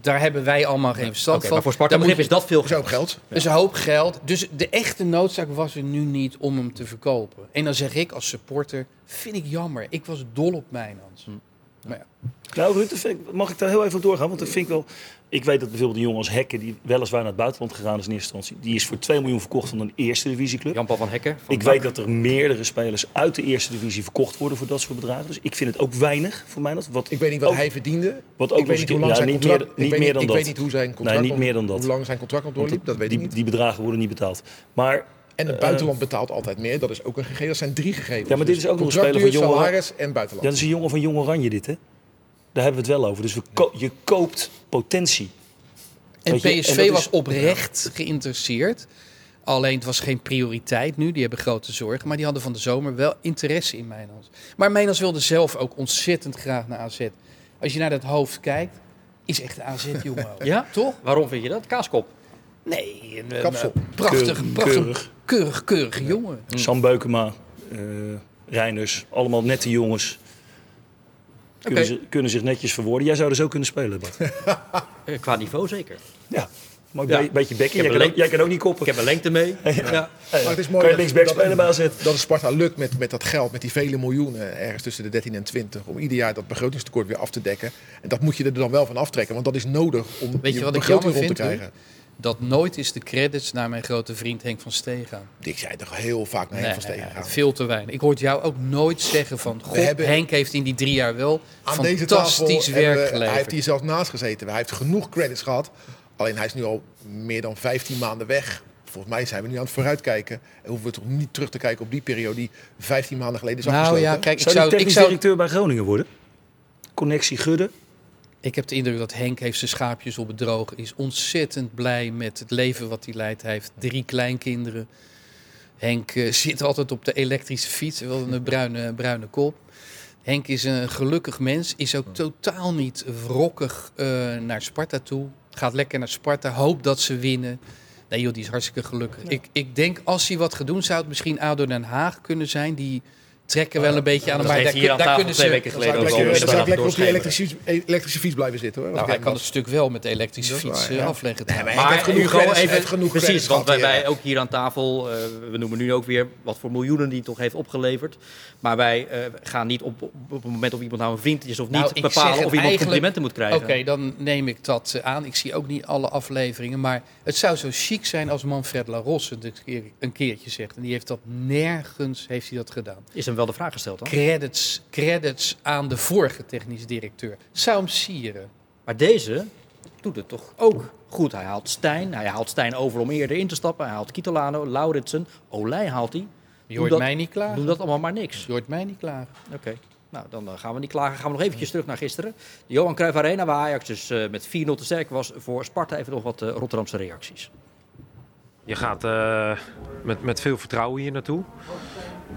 Daar hebben wij allemaal geen verstand Oké, van. maar voor Sparta is dat veel Dat is ook geld. Dat is een hoop geld. Dus de echte noodzaak was er nu niet om hem te verkopen. En dan zeg ik als supporter, vind ik jammer. Ik was dol op Mijnans. Maar ja. Nou, ik- mag ik daar heel even op doorgaan? Want dat vind ik wel. Ik weet dat bijvoorbeeld een jongen als Hekken, die weliswaar naar het buitenland gegaan is in eerste instantie, die is voor 2 miljoen verkocht van een eerste divisieclub. Jan-Paul van Hekken. van Ik weet dat er meerdere spelers uit de eerste divisie verkocht worden voor dat soort bedragen. Dus ik vind het ook weinig voor mij. Dat, wat Ik weet niet wat ook- hij verdiende. Wat ook ik weet niet hoe lang ja, zijn niet contract... meer- ik niet weet meer niet, dan ik dat. weet niet hoe zijn contract... niet meer dan dat. Hoe lang zijn contract nog want doorliep, dat weet ik die, niet. die bedragen worden niet betaald. Maar En het buitenland betaalt altijd meer. Dat is ook een gegeven. Dat zijn drie gegevens. Ja, maar dit is ook nog een speler Contractuur, van jonge- salaris en buitenland. dat is een jongen van Jong Oranje dit, hè? Daar hebben we het wel over. Dus we ko- je koopt potentie. En PSV is- was oprecht geïnteresseerd. Alleen het was geen prioriteit nu. Die hebben grote zorgen. Maar die hadden van de zomer wel interesse in Mijnans. Maar Mijnans wilde zelf ook ontzettend graag naar AZ. Als je naar dat hoofd kijkt, is echt de AZ-jongen. Ja? Toch? Waarom vind je dat? Kaaskop. Nee, een, een, Kapsel. een prachtig, Keurig, prachtig, keurig. keurig, keurig jongen. Sam Beukema, eh Reiners, allemaal nette jongens. Kunnen, ze, kunnen zich netjes verwoorden. Jij zou er zo kunnen spelen, Bart. Eh, Qua niveau zeker. Ja, maar een be- beetje bekkie. Ik Jij kan, ook, jij kan ook niet koppen. Ik heb een lengte mee. Ja. Maar het is mooi kan je dat- linksback spelen bij AZ? Dat het Sparta lukt met, met dat geld, met die vele miljoenen, ergens tussen de 13 en 20, om ieder jaar dat begrotingstekort weer af te dekken. En dat moet je er dan wel van aftrekken, want dat is nodig om Weet je wat ik begroting jammer rond te vind, krijgen. Dat nooit is de credits naar mijn grote vriend Henk van Steen gaan. Ik zei toch heel vaak naar Henk van Steen Nee, gaan. veel te weinig. Ik hoor jou ook nooit zeggen van... God, hebben- Henk heeft in die drie jaar wel Aan deze fantastisch hebben werk we- geleverd. Hij heeft hier zelfs naast gezeten. Hij heeft genoeg credits gehad. Alleen hij is nu al meer dan 15 maanden weg. Volgens mij zijn we nu aan het vooruitkijken. En hoeven we toch niet terug te kijken op die periode die 15 maanden geleden is nou afgesloten. ja, kijk, ik Zou zou, ik, technisch zou, directeur bij Groningen worden? Connectie Gudde. Ik heb de indruk dat Henk heeft zijn schaapjes op het droog. Is ontzettend blij met het leven wat hij leidt. Hij heeft drie kleinkinderen. Henk eh, zit altijd op de elektrische fiets. Wel een bruine, bruine kop. Henk is een gelukkig mens. Is ook totaal niet wrokkig eh, naar Sparta toe. Gaat lekker naar Sparta. Hoopt dat ze winnen. Nee joh, die is hartstikke gelukkig. Ik, ik denk als hij wat gaat doen, zou het misschien ADO Den Haag kunnen zijn. Die trekken wel een beetje aan hem. Maar heeft daar, hier aan daar kunnen twee ze... weken geleden ook lekker, dan zou ik lekker op die doorschemeren. elektrische, elektrische fiets blijven zitten. Hoor. Nou, hij kan het stuk wel met de elektrische fiets waar, eh, ja. afleggen. Nee, maar Maar genoeg Hugo, heeft genoeg precies, want wij, wij ja. ook hier aan tafel, eh, we noemen nu ook weer wat voor miljoenen die het toch heeft opgeleverd. Maar wij eh, gaan niet op, op, op het moment of iemand nou een vriend is of niet, Nou, zeg bepalen of iemand complimenten moet krijgen. Oké, dan neem ik dat eh, aan. Ik zie ook niet alle afleveringen. Maar het zou zo chic zijn als Manfred Larosse het een, keer, een keertje zegt. En die heeft dat nergens heeft hij dat gedaan. Is hem wel de vraag gesteld dan? Credits, credits aan de vorige technisch directeur. Zou hem sieren. Maar deze doet het toch ook goed. Hij haalt Stijn, hij haalt Stijn over om eerder in te stappen. Hij haalt Kitolano, Lauritsen, Olij haalt hij. Je hoort dat- mij niet klagen. Doe dat allemaal maar niks. Je hoort mij niet klagen. Oké. Nou, dan eh, gaan we niet klagen. Gaan we nog eventjes terug naar gisteren. De Johan Cruijff Arena, waar Ajax dus eh, met 4-0 te sterk was voor Sparta. Even nog wat eh, Rotterdamse reacties. Je gaat eh, met, met veel vertrouwen hier naartoe.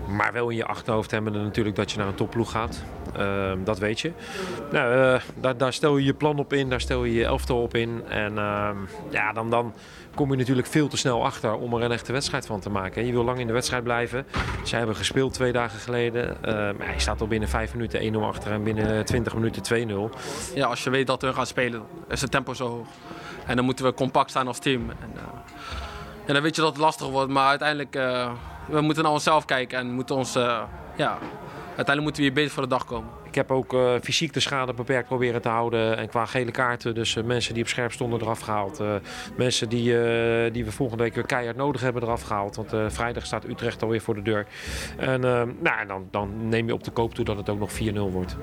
Maar wel in je achterhoofd hebben natuurlijk dat je naar een topploeg gaat. Ehm, dat weet je. Nou, eh, daar, daar stel je je plan op in, daar stel je je elftal op in. En ehm, ja, dan, dan kom je natuurlijk veel te snel achter om er een echte wedstrijd van te maken. Je wil lang in de wedstrijd blijven. Zij hebben gespeeld twee dagen geleden. Ehm, ja, je staat al binnen vijf minuten 1-0 achter en binnen 20 minuten 2-0. ja, als je weet dat we gaan spelen, is het tempo zo hoog. En dan moeten we compact staan als team. En, eh, en dan weet je dat het lastig wordt, maar uiteindelijk uh, we moeten naar onszelf kijken en moeten ons, uh, ja, uiteindelijk moeten we hier beter voor de dag komen. Ik heb ook uh, fysiek de schade beperkt proberen te houden. En qua gele kaarten, dus mensen die op scherp stonden eraf gehaald. mensen die, die we volgende week weer keihard nodig hebben eraf gehaald. Want vrijdag staat Utrecht alweer voor de deur. En nou, dan, dan neem je op de koop toe dat het ook nog 4-0 wordt.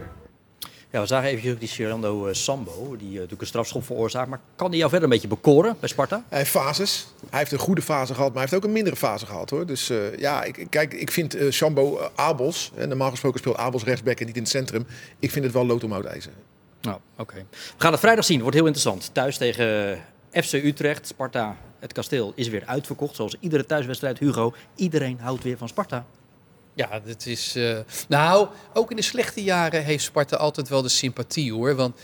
Ja, we zagen even die Cirando uh, Sambo, die uh, natuurlijk een strafschop veroorzaakt. Maar kan die jou verder een beetje bekoren bij Sparta? Hij heeft fases. Hij heeft een goede fase gehad, maar hij heeft ook een mindere fase gehad. hoor. Dus uh, ja, ik, kijk, ik vind Sambo Abels, en normaal gesproken speelt Abels rechtsback en niet in het centrum. Ik vind het wel lood om hout ijzer. Nou, oké. Okay. We gaan het vrijdag zien, wordt heel interessant. Thuis tegen FC Utrecht, Sparta, het kasteel is weer uitverkocht. Zoals iedere thuiswedstrijd, Hugo. Iedereen houdt weer van Sparta. Ja, dat is. Uh, nou, ook in de slechte jaren heeft Sparta altijd wel de sympathie hoor. Want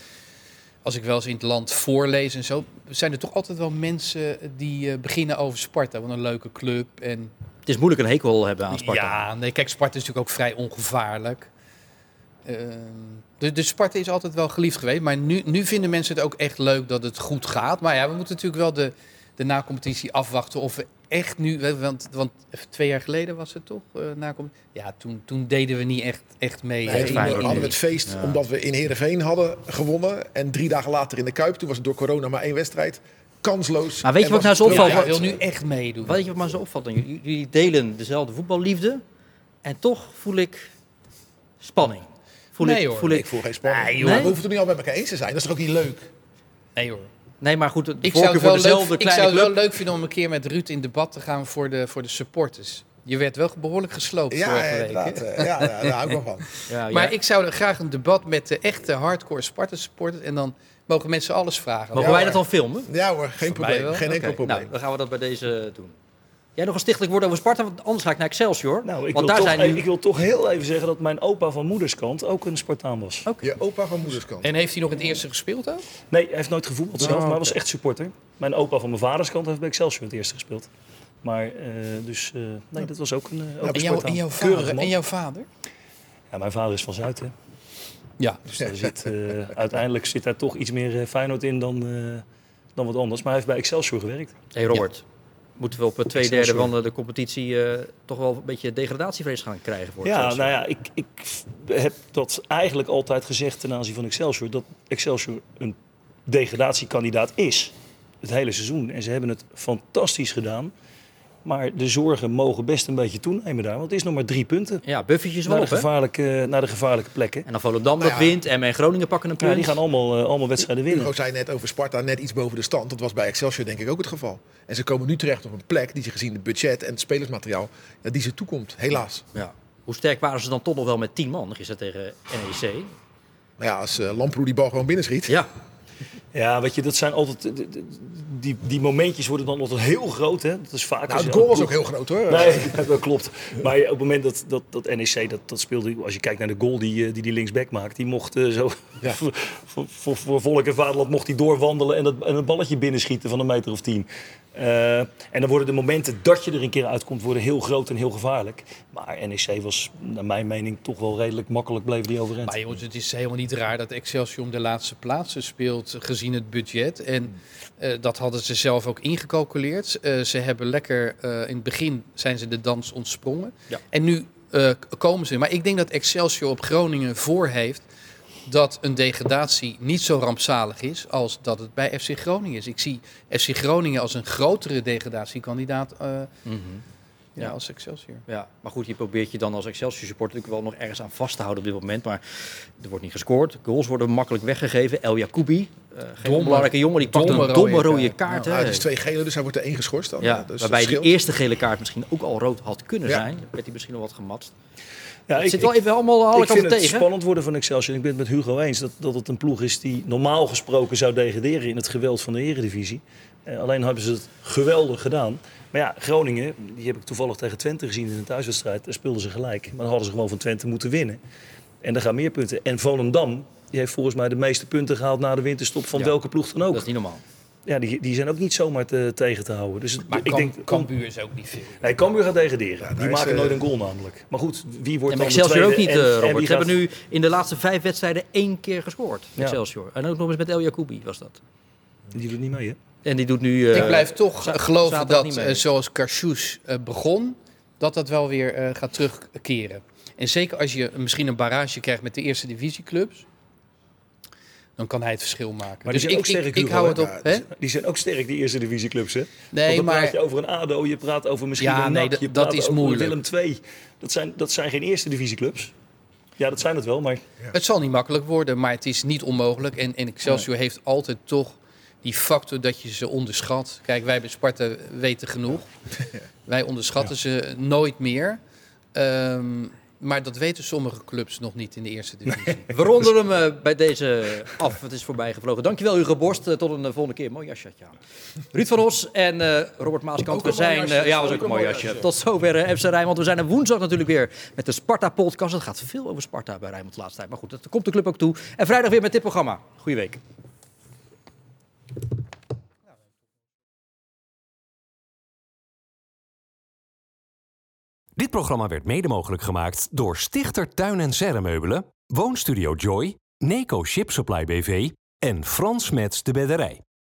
als ik wel eens in het land voorlees en zo, zijn er toch altijd wel mensen die uh, beginnen over Sparta. Wat een leuke club. En... Het is moeilijk een hekel hebben aan Sparta. Ja, nee, kijk, Sparta is natuurlijk ook vrij ongevaarlijk. Uh, de, de Sparta is altijd wel geliefd geweest. Maar nu, nu vinden mensen het ook echt leuk dat het goed gaat. Maar ja, we moeten natuurlijk wel de, de na-competitie afwachten of we echt nu, want, want twee jaar geleden was het toch? Uh, na ja, toen, toen deden we niet echt, echt mee. Nee, toen hadden we het feest ja. omdat we in Heerenveen hadden gewonnen. En drie dagen later in de Kuip, toen was het door corona maar één wedstrijd. Kansloos. Maar weet je wat nou zo opvalt? Ja, wil nu echt meedoen. Weet je wat maar zo opvalt? Jullie, jullie delen dezelfde voetballiefde. En toch voel ik spanning. Voel nee ik, hoor. Voel ik, ik voel geen spanning. Nee, joh. Nee? We hoeven het niet al met elkaar eens te zijn. Dat is toch ook niet leuk? Nee hoor. Nee, maar goed, ik zou het wel, leuk, ik zou het wel leuk vinden om een keer met Ruud in debat te gaan voor de, voor de supporters. Je werd wel behoorlijk gesloopt ja, vorige ja, week. Ja, ja, daar hou ik wel van. Ja, maar ik zou graag een debat met de echte hardcore Sparta supporters. En dan mogen mensen alles vragen. Mogen wij dat dan filmen? Ja hoor, geen probleem. Geen okay. enkel probleem. Nou, dan gaan we dat bij deze doen. Jij nog een stichtelijk woord over Sparta, want anders ga ik naar Excelsior. Nou, ik, want wil daar toch, zijn nu... ik wil toch heel even zeggen dat mijn opa van moederskant ook een Spartaan was. Okay. Je opa van moederskant. En heeft hij nog in het eerste gespeeld ook? Nee, hij heeft nooit gevoetbald zelf, Oh, maar hij oké. was echt supporter. Mijn opa van mijn vaderskant heeft bij Excelsior het eerste gespeeld. Maar uh, dus, uh, nee, dat was ook een, uh, ook en, jou, jouw vader, en jouw vader? Ja, mijn vader is van Zuid, hè. Ja. Dus daar zit, uh, uiteindelijk zit daar toch iets meer Feyenoord in dan, uh, dan wat anders. Maar hij heeft bij Excelsior gewerkt. Hey Robert, ja. Moeten we op twee Excelsior. derde van de competitie toch wel een beetje degradatievrees gaan krijgen? Voor ja, Excelsior? nou ja, ik, ik heb dat eigenlijk altijd gezegd ten aanzien van Excelsior. Dat Excelsior een degradatiekandidaat is. Het hele seizoen. En ze hebben het fantastisch gedaan. Maar de zorgen mogen best een beetje toenemen daar. Want het is nog maar drie punten. Ja, buffertjes wel naar, op, de gevaarlijke, naar de gevaarlijke plekken. En dan Volendam dat Nou ja. wint en en Groningen pakken een punt. Ja, die gaan allemaal, uh, allemaal wedstrijden winnen. Hugo zei net over Sparta net iets boven de stand. Dat was bij Excelsior denk ik ook het geval. En ze komen nu terecht op een plek die ze gezien het budget en het spelersmateriaal... Ja, die ze toekomt, helaas. Ja. Hoe sterk waren ze dan toch nog wel met 10 man? Is dat tegen NEC? Maar ja, als uh, Lamproe die bal gewoon binnenschiet... Ja. Ja, weet je, dat zijn altijd. Die, die momentjes worden dan altijd heel groot. Hè? Dat is vaak. Nou, het goal was ook heel groot hoor. Nee, dat klopt. Maar op het moment dat, dat, dat NEC dat, dat speelde. Als je kijkt naar de goal die die, die linksback maakt. Die mocht uh, zo. Ja. voor, voor, voor volk en vaderland mocht hij doorwandelen. En, dat, en een balletje binnenschieten van een meter of tien. Uh, en dan worden de momenten dat je er een keer uitkomt. worden heel groot en heel gevaarlijk. Maar NEC was, naar mijn mening, toch wel redelijk makkelijk bleven die overeind. Maar jongens, het is helemaal niet raar dat Excelsior de laatste plaatsen speelt. gezien het budget. En uh, dat hadden ze zelf ook ingecalculeerd. Uh, ze hebben lekker, in het begin zijn ze de dans ontsprongen. Ja. En nu komen ze. Maar ik denk dat Excelsior op Groningen voor heeft dat een degradatie niet zo rampzalig is als dat het bij FC Groningen is. Ik zie FC Groningen als een grotere degradatiekandidaat uh, Mhm. mm -hmm. ja, ja, als Excelsior. Ja, maar goed, je probeert je dan als Excelsior supporter natuurlijk wel nog ergens aan vast te houden op dit moment. Maar er wordt niet gescoord. Goals worden makkelijk weggegeven. El Jacoubi, uh, geen Domme- belangrijke jongen, die pakt domme een domme rode rode kaart. kaart. Nou, hè. het is twee gele, dus hij wordt er één geschorst dan. ja, dus waarbij die eerste gele kaart misschien ook al rood had kunnen Ja. zijn. Werd hij misschien nog wat gematst. Ja, het ik- zit wel even allemaal alle ik vind het spannend worden van Excelsior. Ik ben het met Hugo eens dat, dat het een ploeg is die normaal gesproken zou degraderen in het geweld van de eredivisie. Eh, alleen hebben ze het geweldig gedaan. Maar ja, Groningen, die heb ik toevallig tegen Twente gezien in een thuiswedstrijd. Daar speelden ze gelijk. Maar dan hadden ze gewoon van Twente moeten winnen. En daar gaan meer punten. En Volendam, die heeft volgens mij de meeste punten gehaald na de winterstop van Ja, welke ploeg dan ook. Dat is niet normaal. Ja, die, die zijn ook niet zomaar te, tegen te houden. Dus Maar ik Kam- denk, Cambuur is ook niet veel. Nee, Cambuur gaat degraderen. die maken eh, nooit een goal namelijk. Maar goed, wie wordt En dan de Excelsior ook tweede niet, en- eh, en Robert. Ze hebben nu in de laatste vijf wedstrijden één keer gescoord. Ja. Excelsior. En ook nog eens met El Jacoubi was dat. Die doet niet mee, hè? En die doet nu... eh, ik blijf toch za- geloven dat, eh, zoals eh, begon, dat dat wel weer eh, gaat terugkeren. En zeker als je misschien een barrage krijgt met de eerste divisieclubs, dan kan hij het verschil maken. Maar dus die zijn ik, ook sterk, ik, hou het op. hè? Die zijn ook sterk, die eerste divisieclubs, hè? Nee, Want dan maar praat je over een ADO, je praat over misschien Ja, een nee, NAC, dat- je dat praat is over moeilijk. Willem II. Dat zijn, dat zijn geen eerste divisieclubs. Ja, dat zijn het wel, maar... Het zal niet makkelijk worden, maar het is niet onmogelijk. En, en Excelsior heeft altijd toch die factor dat je ze onderschat. Kijk, wij bij Sparta weten genoeg. Wij onderschatten ze nooit meer. Ehm, maar dat weten sommige clubs nog niet in de eerste divisie. We ronden hem eh, bij deze af. Het is voorbij gevlogen. Dankjewel Hugo Borst. Eh, tot een eh, volgende keer. Mooi jasje had je aan. Ruud van Os en eh, Robert Maaskant. Ook We zijn... jasje. eh, ja, was ook een mooi jasje. jasje. Tot zover FC Rijnmond. We zijn er woensdag natuurlijk weer met de Sparta-podcast. Het gaat veel over Sparta bij Rijnmond de laatste tijd. Maar goed, dat komt de club ook toe. En vrijdag weer met dit programma. Goeie week. Dit programma werd mede mogelijk gemaakt door Stichter Tuin en Serremeubelen, Woonstudio Joy, Neco Ship Supply BV en Frans Mets de Bedderij.